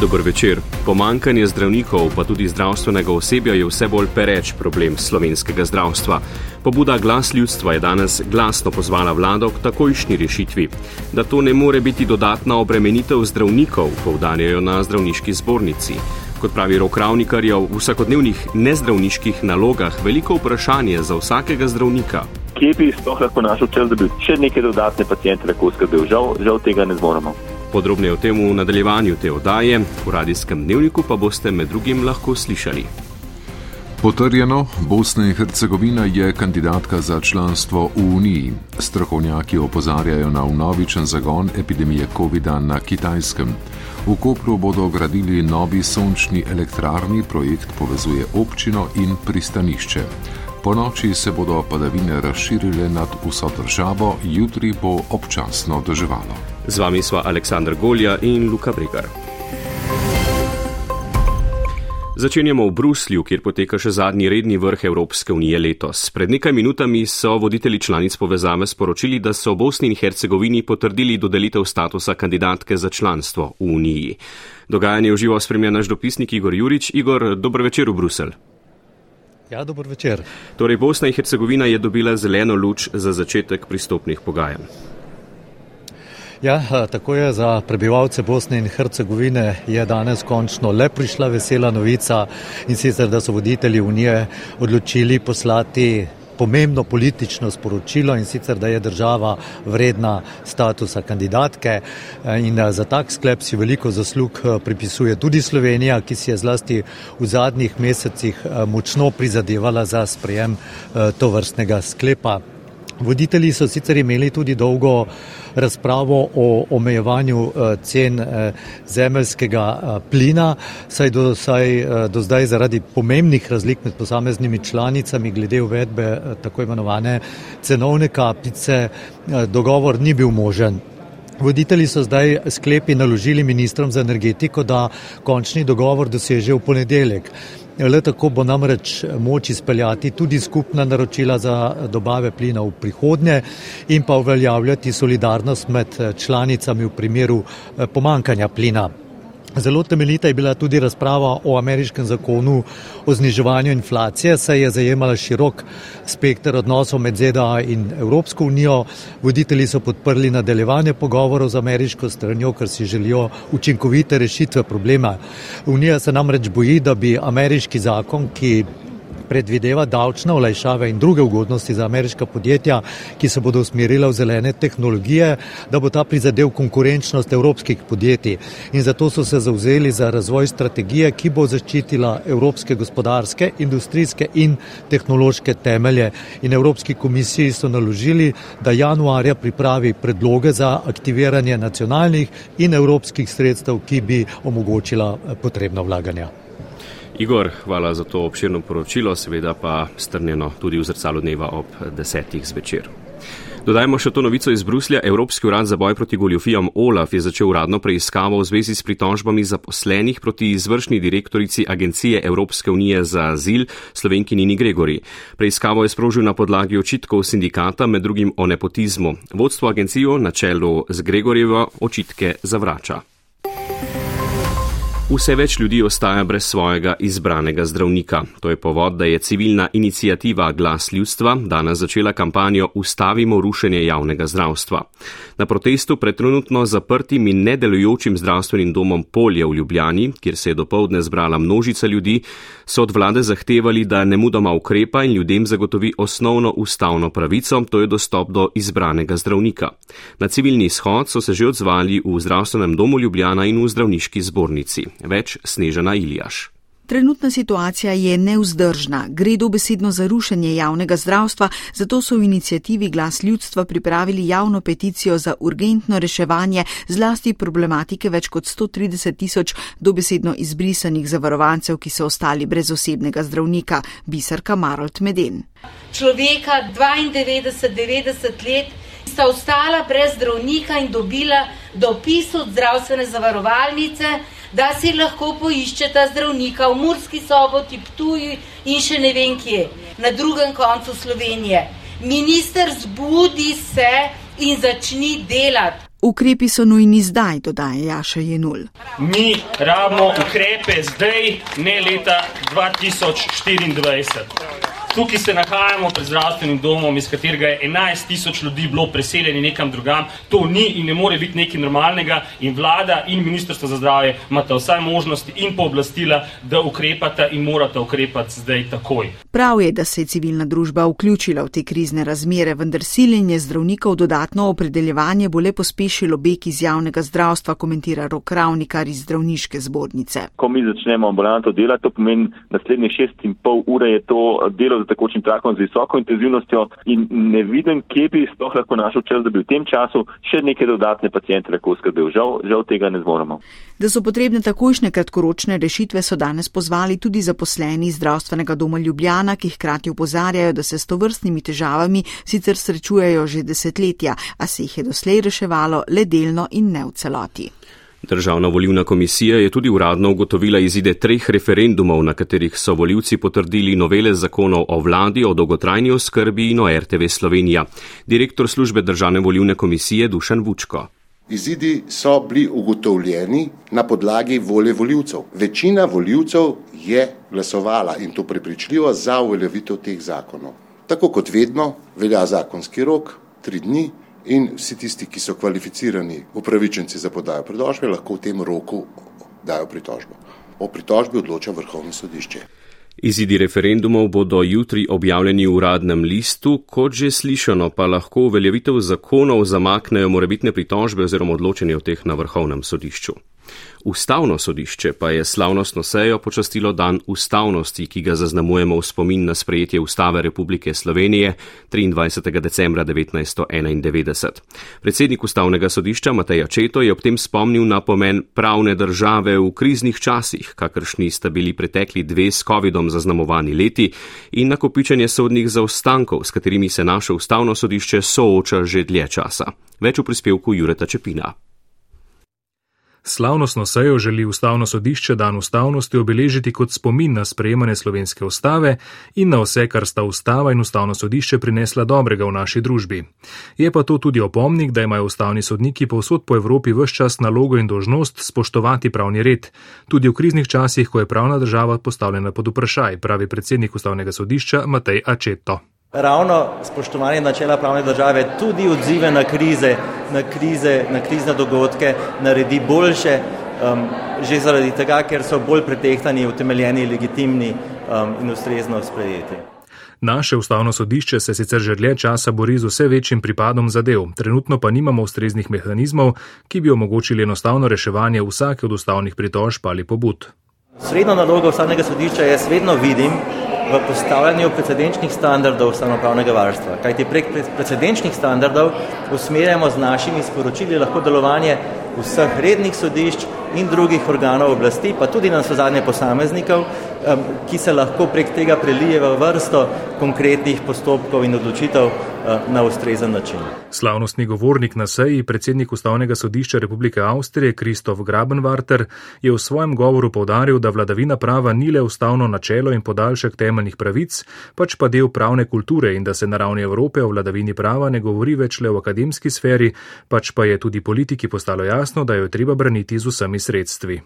Dobro večer. Pomankanje zdravnikov, pa tudi zdravstvenega osebja, je vse bolj pereč problem slovenskega zdravstva. Pobuda Glas ljudstva je danes glasno pozvala vlado k takojšnji rešitvi. Da to ne more biti dodatna obremenitev zdravnikov, povdarjajo na zdravniški zbornici. Kot pravi Rok Ravnikar, je v vsakodnevnih nezdravniških nalogah veliko vprašanje za vsakega zdravnika. Kje bi sploh lahko našel čas, da bi še neke dodatne pacijente lahko skrbel? Žal, žal tega ne zmoremo. Podrobneje o tem v nadaljevanju te oddaje, v radijskem dnevniku pa boste med drugim lahko slišali. Potrjeno, Bosna in Hercegovina je kandidatka za članstvo v Uniji. Strokovnjaki opozarjajo na vnovičen zagon epidemije COVID-a na Kitajskem. V Kopru bodo gradili novi sončni elektrarni, projekt povezuje občino in pristanišče. Po noči se bodo padavine razširile nad vso državo, jutri bo občasno doživalo. Z vami sva Aleksandr Golja in Luka Bregar. Začenjamo v Bruslju, kjer poteka še zadnji redni vrh Evropske unije letos. Pred nekaj minutami so voditelji članic povezave sporočili, da so Bosni in Hercegovini potrdili dodelitev statusa kandidatke za članstvo v uniji. Dogajanje v živo spremlja naš dopisnik Igor Jurič. Igor, dober večer v Bruselj. Ja, dober večer. Torej, Bosna in Hercegovina je dobila zeleno luč za začetek pristopnih pogajanj. Ja, tako je za prebivalce Bosne in Hercegovine je danes končno le prišla vesela novica in sicer, da so voditelji Unije odločili poslati pomembno politično sporočilo in sicer, da je država vredna statusa kandidatke in za tak sklep si veliko zaslug pripisuje tudi Slovenija, ki si je zlasti v zadnjih mesecih močno prizadevala za sprejem to vrstnega sklepa. Voditelji so sicer imeli tudi dolgo razpravo o omejevanju cen zemeljskega plina, saj do, saj do zdaj zaradi pomembnih razlik med posameznimi članicami glede uvedbe tako imenovane cenovne kapice dogovor ni bil možen. Voditelji so zdaj sklepi naložili ministrom za energetiko, da končni dogovor doseže v ponedeljek. Le tako bo namreč moč izpeljati tudi skupna naročila za dobave plina v prihodnje in pa uveljavljati solidarnost med članicami v primeru pomankanja plina. Zelo temeljita je bila tudi razprava o ameriškem zakonu o zniževanju inflacije, saj je zajemala širok spektr odnosov med ZDA in Evropsko unijo. Voditelji so podprli nadaljevanje pogovorov z ameriško stranjo, ker si želijo učinkovite rešitve problema. Unija se namreč boji, da bi ameriški zakon, ki predvideva davčne olajšave in druge ugodnosti za ameriška podjetja, ki se bodo usmerila v zelene tehnologije, da bo ta prizadel konkurenčnost evropskih podjetij. In zato so se zauzeli za razvoj strategije, ki bo zaščitila evropske gospodarske, industrijske in tehnološke temelje. In Evropski komisiji so naložili, da januarja pripravi predloge za aktiviranje nacionalnih in evropskih sredstev, ki bi omogočila potrebna vlaganja. Igor, hvala za to obširno poročilo, seveda pa strnjeno tudi v zrcalu dneva ob desetih zvečer. Dodajmo še to novico iz Bruslja. Evropski urad za boj proti goljofijam OLAF je začel uradno preiskavo v zvezi s pritožbami zaposlenih proti izvršni direktorici Agencije Evropske unije za azil Slovenki Nini Gregori. Preiskavo je sprožil na podlagi očitkov sindikata, med drugim o nepotizmu. Vodstvo agencijo na čelu z Gregorjevo očitke zavrača. Vse več ljudi ostaja brez svojega izbranega zdravnika. To je povod, da je civilna inicijativa Glas ljudstva danes začela kampanjo Ustavimo rušenje javnega zdravstva. Na protestu pred trenutno zaprtim in nedelujočim zdravstvenim domom Polje v Ljubljani, kjer se je dopoledne zbrala množica ljudi, so od vlade zahtevali, da ne mudoma ukrepa in ljudem zagotovi osnovno ustavno pravico, to je dostop do izbranega zdravnika. Na civilni izhod so se že odzvali v zdravstvenem domu Ljubljana in v zdravniški zbornici. Več Snežana Iljaš. Trenutna situacija je neuzdržna, gre dobesedno za rušenje javnega zdravstva, zato so v inicijativi Glas ljudstva pripravili javno peticijo za urgentno reševanje zlasti problematike več kot 130 tisoč dobesedno izbrisanih zavarovancev, ki so ostali brez osebnega zdravnika, bisarka Marold Meden. Človeka 92-90 let sta ostala brez zdravnika in dobila dopis od zdravstvene zavarovalnice, da si lahko poiščeta zdravnika v Murski soboti, Ptuju in še ne vem kje, na drugem koncu Slovenije. Minister, zbudi se in začni delati. Ukrepi so nujni zdaj, dodaja Jaša Jenul. Mi rabimo ukrepe zdaj, ne leta 2024. Tukaj se nahajamo pred zdravstvenim domom, iz katerega je 11 tisoč ljudi bilo preseljeni nekam drugam. To ni in ne more biti nekaj normalnega in vlada in ministrstvo za zdravje imata vsaj možnosti in pooblastila, da ukrepata in morata ukrepati zdaj takoj. Prav je, da se je civilna družba vključila v te krizne razmere, vendar siljenje zdravnikov dodatno opredeljevanje bo le pospešilo beg iz javnega zdravstva, komentira Rok Ravnikar iz zdravniške zbornice. Ko mi začnemo ambulanto delati, to pomeni naslednjih šest in pol ure je to delo z tekočim trakom z visoko intenzivnostjo in ne vidim, kje bi sploh lahko našel čas, da bi v tem času še neke dodatne pacijente lahko skrbel. Žal, žal tega ne zmoremo. Da so potrebne takojšnje kratkoročne rešitve, so danes pozvali tudi zaposleni zdravstvenega doma Ljubljana, ki hkrati upozarjajo, da se s tovrstnimi težavami sicer srečujejo že desetletja, a se jih je doslej reševalo le delno in ne v celoti. Državna volivna komisija je tudi uradno ugotovila izide treh referendumov, na katerih so voljivci potrdili novele zakonov o vladi, o dolgotrajni oskrbi in o RTV Slovenija. Direktor službe Državne volivne komisije Dušan Vučko. Izidi so bili ugotovljeni na podlagi volje voljivcev. Večina voljivcev je glasovala in to prepričljivo za uveljavitev teh zakonov. Tako kot vedno velja zakonski rok, tri dni, in vsi tisti, ki so kvalificirani upravičenci za podajo pritožbe, lahko v tem roku dajo pritožbo. O pritožbi odloča vrhovno sodišče. Izidi referendumov bodo jutri objavljeni v uradnem listu, kot že slišano, pa lahko uveljavitev zakonov zamaknejo morebitne pritožbe oziroma odločenje o teh na vrhovnem sodišču. Ustavno sodišče pa je slavnostno sejo počastilo dan ustavnosti, ki ga zaznamujemo v spomin na sprejetje Ustave Republike Slovenije 23. decembra 1991. Predsednik Ustavnega sodišča Mateja Četo je ob tem spomnil na pomen pravne države v kriznih časih, kakršni sta bili pretekli dve s COVID-om zaznamovani leti in nakopičenje sodnih zaostankov, s katerimi se naše Ustavno sodišče sooča že dlje časa. Več v prispevku Jureta Čepina. Slavnostno sejo želi ustavno sodišče dan ustavnosti obeležiti kot spomin na sprejemanje slovenske ustave in na vse, kar sta ustava in ustavno sodišče prinesla dobrega v naši družbi. Je pa to tudi opomnik, da imajo ustavni sodniki povsod po Evropi vse čas nalogo in dožnost spoštovati pravni red, tudi v kriznih časih, ko je pravna država postavljena pod vprašaj, pravi predsednik ustavnega sodišča Matej Ačeto. Ravno spoštovanje načela pravne države tudi odzive na krize, na, krize, na krizne dogodke naredi boljše, um, že zaradi tega, ker so bolj pretehtani, utemeljeni, legitimni um, in ustrezno sprejeti. Naše ustavno sodišče se sicer že dlje časa bori z vse večjim pripadom zadev, trenutno pa nimamo ustreznih mehanizmov, ki bi omogočili enostavno reševanje vsake od ustavnih pritožb ali pobud. Srednjo nalogo ustavnega sodišča jaz vedno vidim v postavljanju precedenčnih standardov stanopravnega varstva. Kajti prek precedenčnih standardov usmerjamo z našimi sporočili lahko delovanje vseh rednih sodišč in drugih organov oblasti, pa tudi na zadnje posameznikov, ki se lahko prek tega prelije v vrsto konkretnih postopkov in odločitev eh, na ustrezen način. Slavnostni govornik na seji, predsednik Ustavnega sodišča Republike Avstrije Kristof Grabenwarter, je v svojem govoru povdaril, da vladavina prava ni le ustavno načelo in podaljšek temeljnih pravic, pač pa del pravne kulture in da se na ravni Evrope o vladavini prava ne govori več le v akademski sferi, pač pa je tudi politiki postalo jasno, da jo je treba braniti z vsemi sredstvi.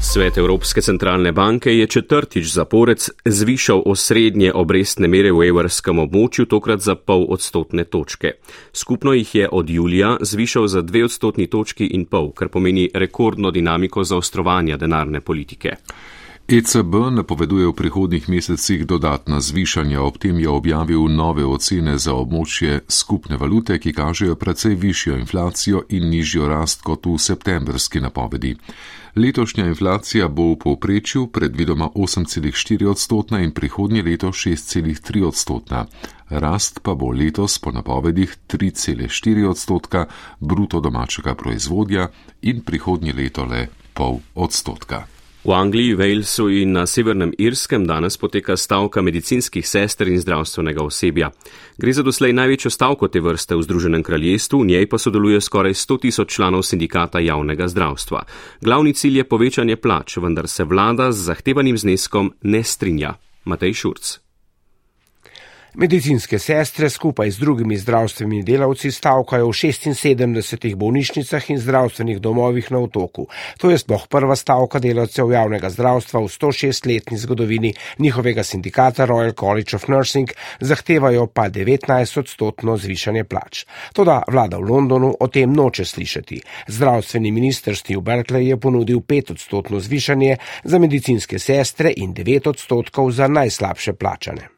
Svet Evropske centralne banke je četrtič zapored zvišal osrednje obrestne mere v evrskem območju, tokrat za pol odstotne točke. Skupno jih je od julija zvišal za dve odstotni točki in pol, kar pomeni rekordno dinamiko zaostrovanja denarne politike. ECB napoveduje v prihodnih mesecih dodatna zvišanja, ob tem je objavil nove ocene za območje skupne valute, ki kažejo precej višjo inflacijo in nižjo rast kot v septembrski napovedi. Letošnja inflacija bo v povprečju predvidoma 8,4 odstotna in prihodnje leto 6,3 odstotna. Rast pa bo letos po napovedih 3,4 odstotka bruto domačega proizvodja in prihodnje leto le pol odstotka. V Angliji, Walesu in na Severnem Irskem danes poteka stavka medicinskih sester in zdravstvenega osebja. Gre za doslej največjo stavko te vrste v Združenem kraljestvu, v njej pa sodeluje skoraj 100 tisoč članov sindikata javnega zdravstva. Glavni cilj je povečanje plač, vendar se vlada z zahtevanim zneskom ne strinja. Matej Šurc. Medicinske sestre skupaj z drugimi zdravstvenimi delavci stavkajo v 76 bolnišnicah in zdravstvenih domovih na otoku. To je sploh prva stavka delavcev javnega zdravstva v 106-letni zgodovini njihovega sindikata Royal College of Nursing, zahtevajo pa 19-odstotno zvišanje plač. Toda vlada v Londonu o tem noče slišati. Zdravstveni minister Steve Berkeley je ponudil 5-odstotno zvišanje za medicinske sestre in 9 odstotkov za najslabše plačane.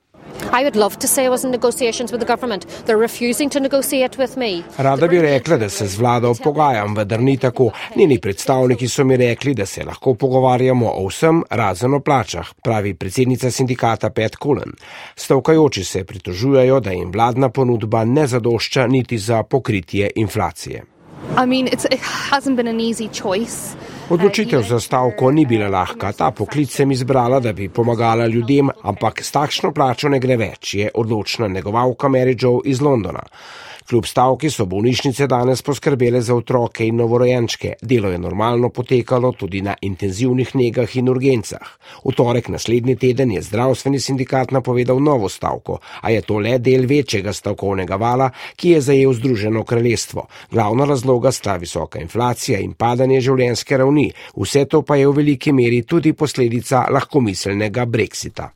Rada bi rekla, da se z vlado pogajam, vendar ni tako. Njeni predstavniki so mi rekli, da se lahko pogovarjamo o vsem, razen o plačah, pravi predsednica sindikata Pat Cullen. Stavkajoči se pritožujejo, da jim vladna ponudba ne zadošča niti za pokritje inflacije. I mean, Odločitev za stavko ni bila lahka. Ta poklic sem izbrala, da bi pomagala ljudem, ampak s takšno plačo ne gre več, je odločna negovalka Mary Joe iz Londona. Kljub stavki so bolnišnice danes poskrbele za otroke in novorojenčke. Delo je normalno potekalo tudi na intenzivnih negah in urgencah. V torek naslednji teden je zdravstveni sindikat napovedal novo stavko, a je to le del večjega stavkovnega vala, ki je zajel Združeno kraljestvo. Glavna razloga sta visoka inflacija in padanje življenjske ravni. Vse to pa je v veliki meri tudi posledica lahkomiselnega brexita.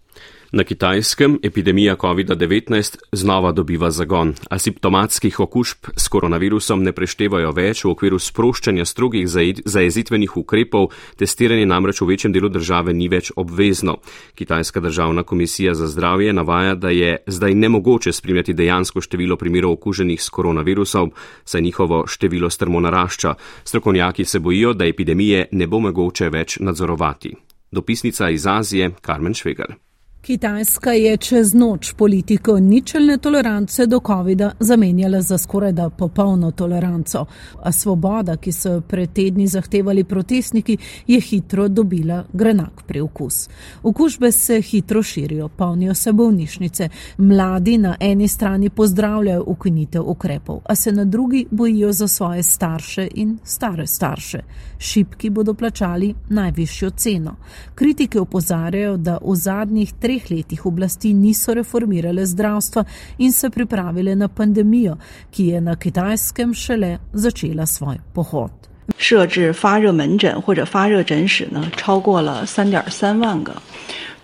Na kitajskem epidemija COVID-19 znova dobiva zagon. Asimptomatskih okužb s koronavirusom ne preštevajo več v okviru sproščanja strogih zajezitvenih ukrepov, testiranje namreč v večjem delu države ni več obvezno. Kitajska državna komisija za zdravje navaja, da je zdaj nemogoče spremljati dejansko število primerov okuženih s koronavirusom, saj njihovo število strmo narašča. Strokovnjaki se bojijo, da epidemije ne bo mogoče več nadzorovati. Dopisnica iz Azije Carmen Švegar. Kitajska je čez noč politiko ničelne tolerance do COVID-a zamenjala za skoraj da popolno toleranco, a svoboda, ki so pred tedni zahtevali protestniki, je hitro dobila grenak preokus. Okužbe se hitro širijo, polnijo se bolnišnice, mladi na eni strani pozdravljajo ukinitev ukrepov, a se na drugi bojijo za svoje starše in stare starše. Šipki bodo plačali najvišjo ceno. Kritike opozarjajo, da v zadnjih treh treh letih oblasti niso reformirale zdravstva in se pripravile na pandemijo, ki je na kitajskem šele začela svoj pohod. 设置发热门诊或者发热诊室呢，超过了三点三万个。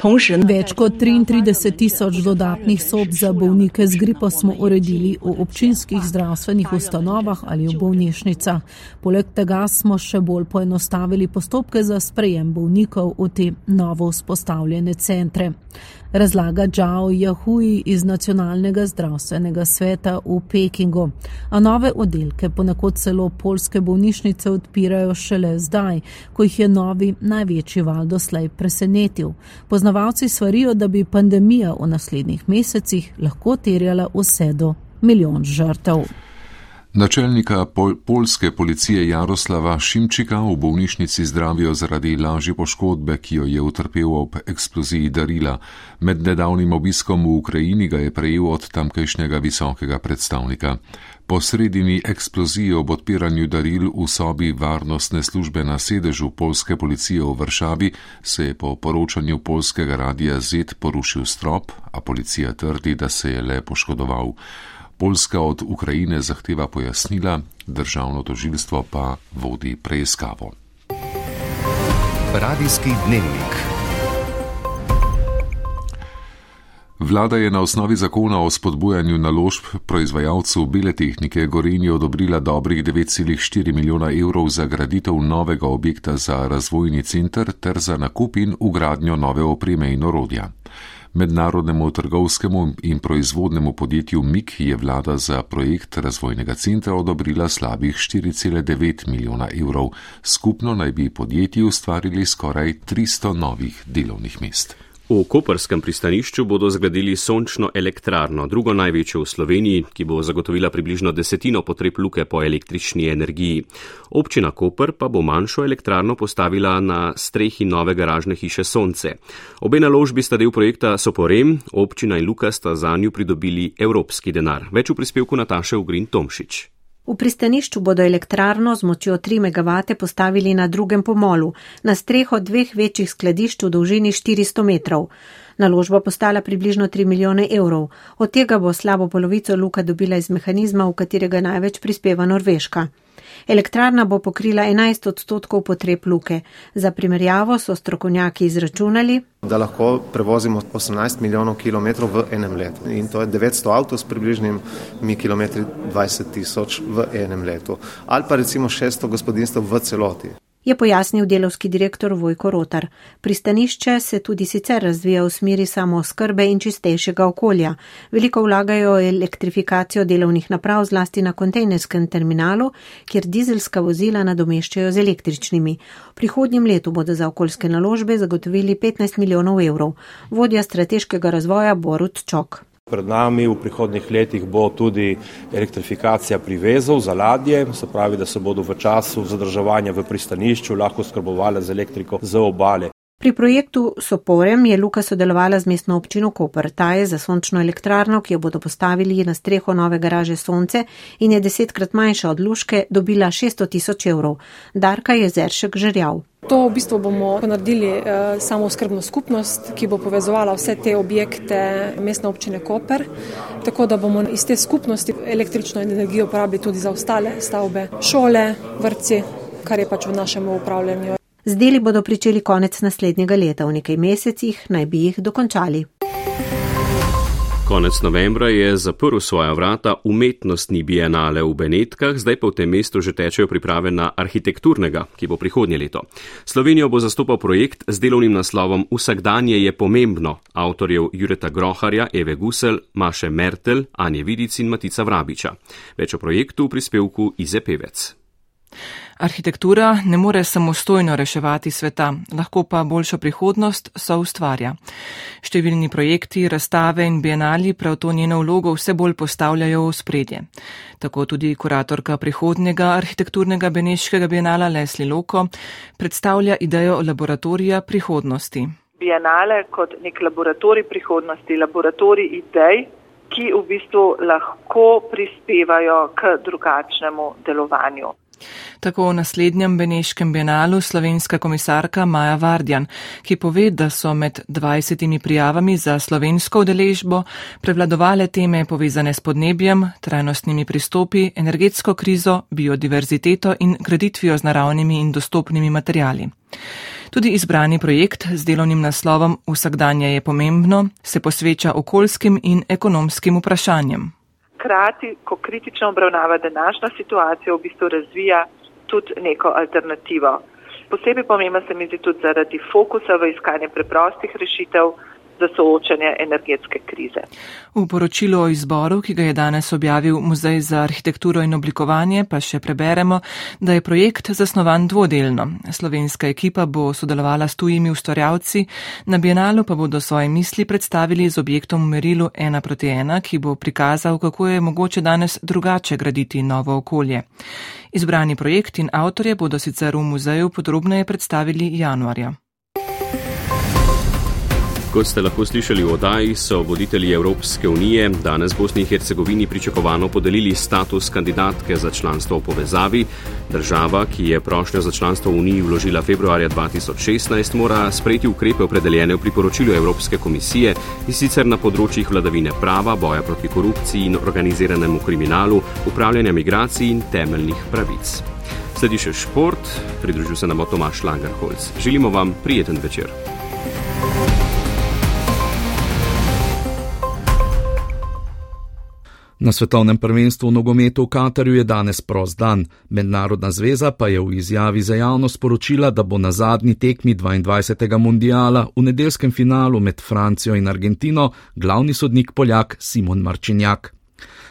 Več kot 33 tisoč dodatnih sob za bolnike z gripo smo uredili v občinskih zdravstvenih ustanovah ali v bolnišnicah. Poleg tega smo še bolj poenostavili postopke za sprejem bolnikov v te novo vzpostavljene centre razlaga Zhao Yahui iz Nacionalnega zdravstvenega sveta v Pekingu. A nove oddelke, ponekod celo polske bolnišnice, odpirajo šele zdaj, ko jih je novi največji val doslej presenetil. Poznavalci svarijo, da bi pandemija v naslednjih mesecih lahko terjala vse do milijon žrtev. Načelnika pol polske policije Jaroslava Šimčika v bolnišnici zdravijo zaradi lažje poškodbe, ki jo je utrpel ob eksploziji darila. Med nedavnim obiskom v Ukrajini ga je prejel od tamkajšnjega visokega predstavnika. Po sredini eksploziji ob odpiranju daril v sobi varnostne službe na sedežu polske policije v Vršavi se je po poročanju polskega radija Z porušil strop, a policija trdi, da se je le poškodoval. Poljska od Ukrajine zahteva pojasnila, državno tožilstvo pa vodi preiskavo. Radijski dnevnik. Vlada je na osnovi zakona o spodbujanju naložb proizvajalcev bele tehnike Gorenju odobrila dobrih 9,4 milijona evrov za graditev novega objekta za razvojni center ter za nakup in ugradnjo nove opreme in orodja. Mednarodnemu trgovskemu in proizvodnemu podjetju MIK je vlada za projekt razvojnega centra odobrila slabih 4,9 milijona evrov. Skupno naj bi podjetji ustvarili skoraj 300 novih delovnih mest. V Koperskem pristanišču bodo zgradili sončno elektrarno, drugo največjo v Sloveniji, ki bo zagotovila približno desetino potreb luke po električni energiji. Občina Koper pa bo manjšo elektrarno postavila na strehi nove garažne hiše Sonce. Obe naložbi sta del projekta Soporem, občina in luka sta za njo pridobili evropski denar. Več v prispevku Nataše Ugrin Tomšič. V pristanišču bodo elektrarno z močjo 3 MW postavili na drugem pomolu, na streho dveh večjih skladišč v dolžini 400 metrov. Naložba postala približno 3 milijone evrov, od tega bo slabo polovico luka dobila iz mehanizma, v katerega največ prispeva Norveška. Elektrarna bo pokrila 11 odstotkov potreb luke. Za primerjavo so strokovnjaki izračunali, da lahko prevozimo 18 milijonov kilometrov v enem letu. In to je 900 avtov s približnimi kilometri 20 tisoč v enem letu. Ali pa recimo 600 gospodinstv v celoti je pojasnil delovski direktor Vojko Rotar. Pristanišče se tudi sicer razvija v smeri samo skrbe in čistejšega okolja. Veliko vlagajo elektrifikacijo delovnih naprav zlasti na kontejnerskem terminalu, kjer dizelska vozila nadomeščajo z električnimi. V prihodnjem letu bodo za okoljske naložbe zagotovili 15 milijonov evrov. Vodja strateškega razvoja Borut Čok. Pred nami v prihodnih letih bo tudi elektrifikacija privezov za ladje, se pravi, da se bodo v času zadrževanja v pristanišču lahko skrbovali z elektriko z obale. Pri projektu Soporem je Luka sodelovala z mestno občino Koper. Ta je za sončno elektrarno, ki jo bodo postavili na streho nove garaže Sonce in je desetkrat manjša od Luške, dobila 600 tisoč evrov. Darka je Zeršek žerjav. To v bistvu bomo naredili eh, samo skrbno skupnost, ki bo povezovala vse te objekte mestne občine Koper, tako da bomo iz te skupnosti električno energijo uporabili tudi za ostale stavbe, šole, vrci, kar je pač v našem upravljanju. Z deli bodo pričeli konec naslednjega leta, v nekaj mesecih naj bi jih dokončali. Konec novembra je zaprl svoja vrata umetnostni bienale v Benetkah, zdaj pa v tem mestu že tečejo priprave na arhitekturnega, ki bo prihodnje leto. Slovenijo bo zastopal projekt z delovnim naslovom Vsakdanje je pomembno avtorjev Jureta Groharja, Eve Gusel, Maše Mertel, Anje Vidic in Matica Vrabiča. Več o projektu v prispevku Ize Pevec. Arhitektura ne more samostojno reševati sveta, lahko pa boljšo prihodnost so ustvarja. Številni projekti, razstave in bienali prav to njeno vlogo vse bolj postavljajo v spredje. Tako tudi kuratorka prihodnjega arhitekturnega beneškega bienala Leslie Loko predstavlja idejo laboratorija prihodnosti. Bienale kot nek laboratorij prihodnosti, laboratorij idej, ki v bistvu lahko prispevajo k drugačnemu delovanju. Tako v naslednjem Beneškem bienalu slovenska komisarka Maja Vardjan, ki pove, da so med 20 prijavami za slovensko udeležbo prevladovale teme povezane s podnebjem, trajnostnimi pristopi, energetsko krizo, biodiverziteto in graditvijo z naravnimi in dostopnimi materijali. Tudi izbrani projekt z delovnim naslovom Vsakdanje je pomembno se posveča okoljskim in ekonomskim vprašanjem hkrati, ko kritično obravnava današnjo situacijo, v bistvu razvija tudi neko alternativo. Posebej pomembno se mi zdi tudi zaradi fokusa v iskanje preprostih rešitev, za soočanje energetske krize. V poročilu o izboru, ki ga je danes objavil Muzej za arhitekturo in oblikovanje, pa še preberemo, da je projekt zasnovan dvodelno. Slovenska ekipa bo sodelovala s tujimi ustvarjavci, na bienalu pa bodo svoje misli predstavili z objektom v merilu 1 proti 1, ki bo prikazal, kako je mogoče danes drugače graditi novo okolje. Izbrani projekt in avtorje bodo sicer v muzeju podrobneje predstavili januarja. Kot ste lahko slišali v odaji, so voditelji Evropske unije danes Bosni in Hercegovini pričakovano podelili status kandidatke za članstvo v povezavi. Država, ki je prošnjo za članstvo v Uniji vložila februarja 2016, mora sprejeti ukrepe opredeljene v priporočilu Evropske komisije in sicer na področjih vladavine prava, boja proti korupciji in organiziranemu kriminalu, upravljanja migracij in temeljnih pravic. Sledi še šport, pridružil se nam Tomaš Langerholz. Želimo vam prijeten večer. Na svetovnem prvenstvu v nogometu v Katarju je danes prost dan. Mednarodna zveza pa je v izjavi za javnost sporočila, da bo na zadnji tekmi 22. mundiala v nedeljskem finalu med Francijo in Argentino glavni sodnik Poljak Simon Marčinjak.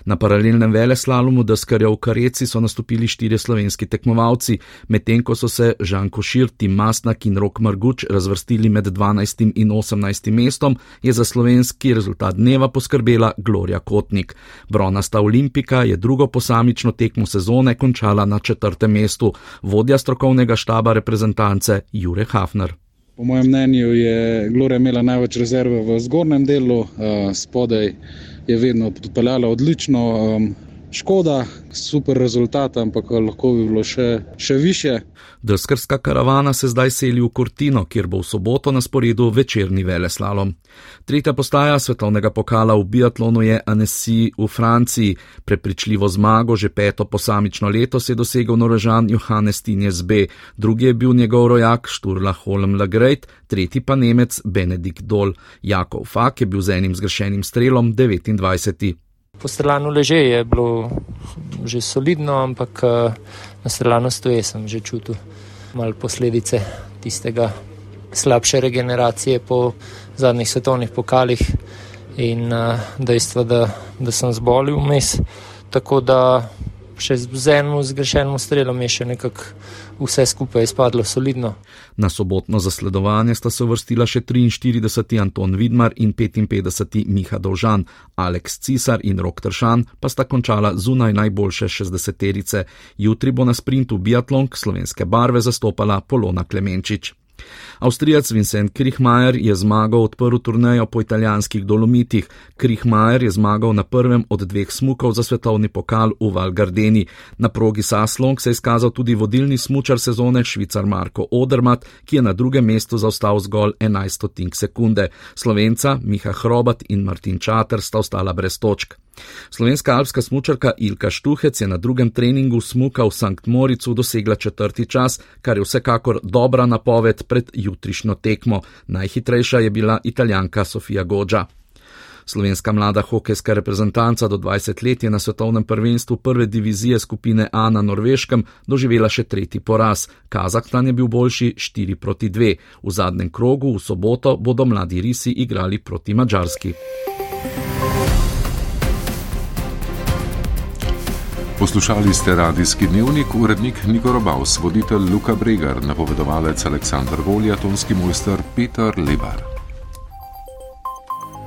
Na paralelnem vele slalomu deskarja v Kareci so nastopili štirje slovenski tekmovalci, medtem ko so se Žan Košir, Tim Masnak in Rok Marguč razvrstili med 12. in 18. mestom, je za slovenski rezultat dneva poskrbela Gloria Kotnik. Bronasta olimpika je drugo posamično tekmo sezone končala na četrtem mestu, vodja strokovnega štaba reprezentance Jure Hafner. Po mojem mnenju je Gloria imela največ rezerve v zgornjem delu, eh, spodaj je vedno odpeljala odlično. Škoda, super rezultat, ampak lahko bi bilo še, še više. Drskarska karavana se zdaj seli v Kortino, kjer bo v soboto na sporedu večerni veleslalom. Tretja postaja svetovnega pokala v biatlonu je Annecy v Franciji. Prepričljivo zmago že peto posamično letos je dosegel norožan Johannes Tinjes B., drugi je bil njegov rojak Šturla Holm Lagreit, tretji pa Nemec Benedikt Dol. Jakov Fak je bil z enim zgrešenim strelom 29. Po strelanu leže je bilo že solidno, ampak eh, na strelanu stoje sem že čutil malo posledice tistega slabše regeneracije po zadnjih svetovnih pokalih in uh, dejstva, da, da sem zbolil vmes. Tako da še z enim zgrešenim strelom je še nekako vse skupaj izpadlo solidno. Na sobotno zasledovanje sta se vrstila še 43. Anton Vidmar in 55. Miha Dolžan, Aleks Cisar in Rok Tršan pa sta končala zunaj najboljše 60-terice. Jutri bo na sprintu biatlonk slovenske barve zastopala Polona Klemenčič. Avstrijac Vincent Krihmajer je zmagal odprl turnejo po italijanskih dolomitih. Krihmajer je zmagal na prvem od dveh smukov za svetovni pokal v Valgardeni. Na progi Saslong se je izkazal tudi vodilni smučar sezone švicar Marko Odermat, ki je na drugem mestu zaostal zgolj 11 stotink sekunde. Slovenca Miha Hrobat in Martin Čater sta ostala brez točk. Slovenska alpska smučarka Ilka Štuhec je na drugem treningu smuka v Sankt Moricu dosegla četrti čas, kar je vsekakor dobra napoved pred jutrišnjo tekmo. Najhitrejša je bila italijanka Sofija Gođa. Slovenska mlada hokejska reprezentanca do 20 let je na svetovnem prvenstvu prve divizije skupine A na Norveškem doživela še tretji poraz. Kazahstan je bil boljši 4 proti 2. V zadnjem krogu v soboto bodo mladi risi igrali proti Mačarski. Poslušali ste radijski dnevnik, urednik Niko Robaus, voditelj Luka Bregar, napovedovalec Aleksandr Golja, tonski mojster Peter Lebar.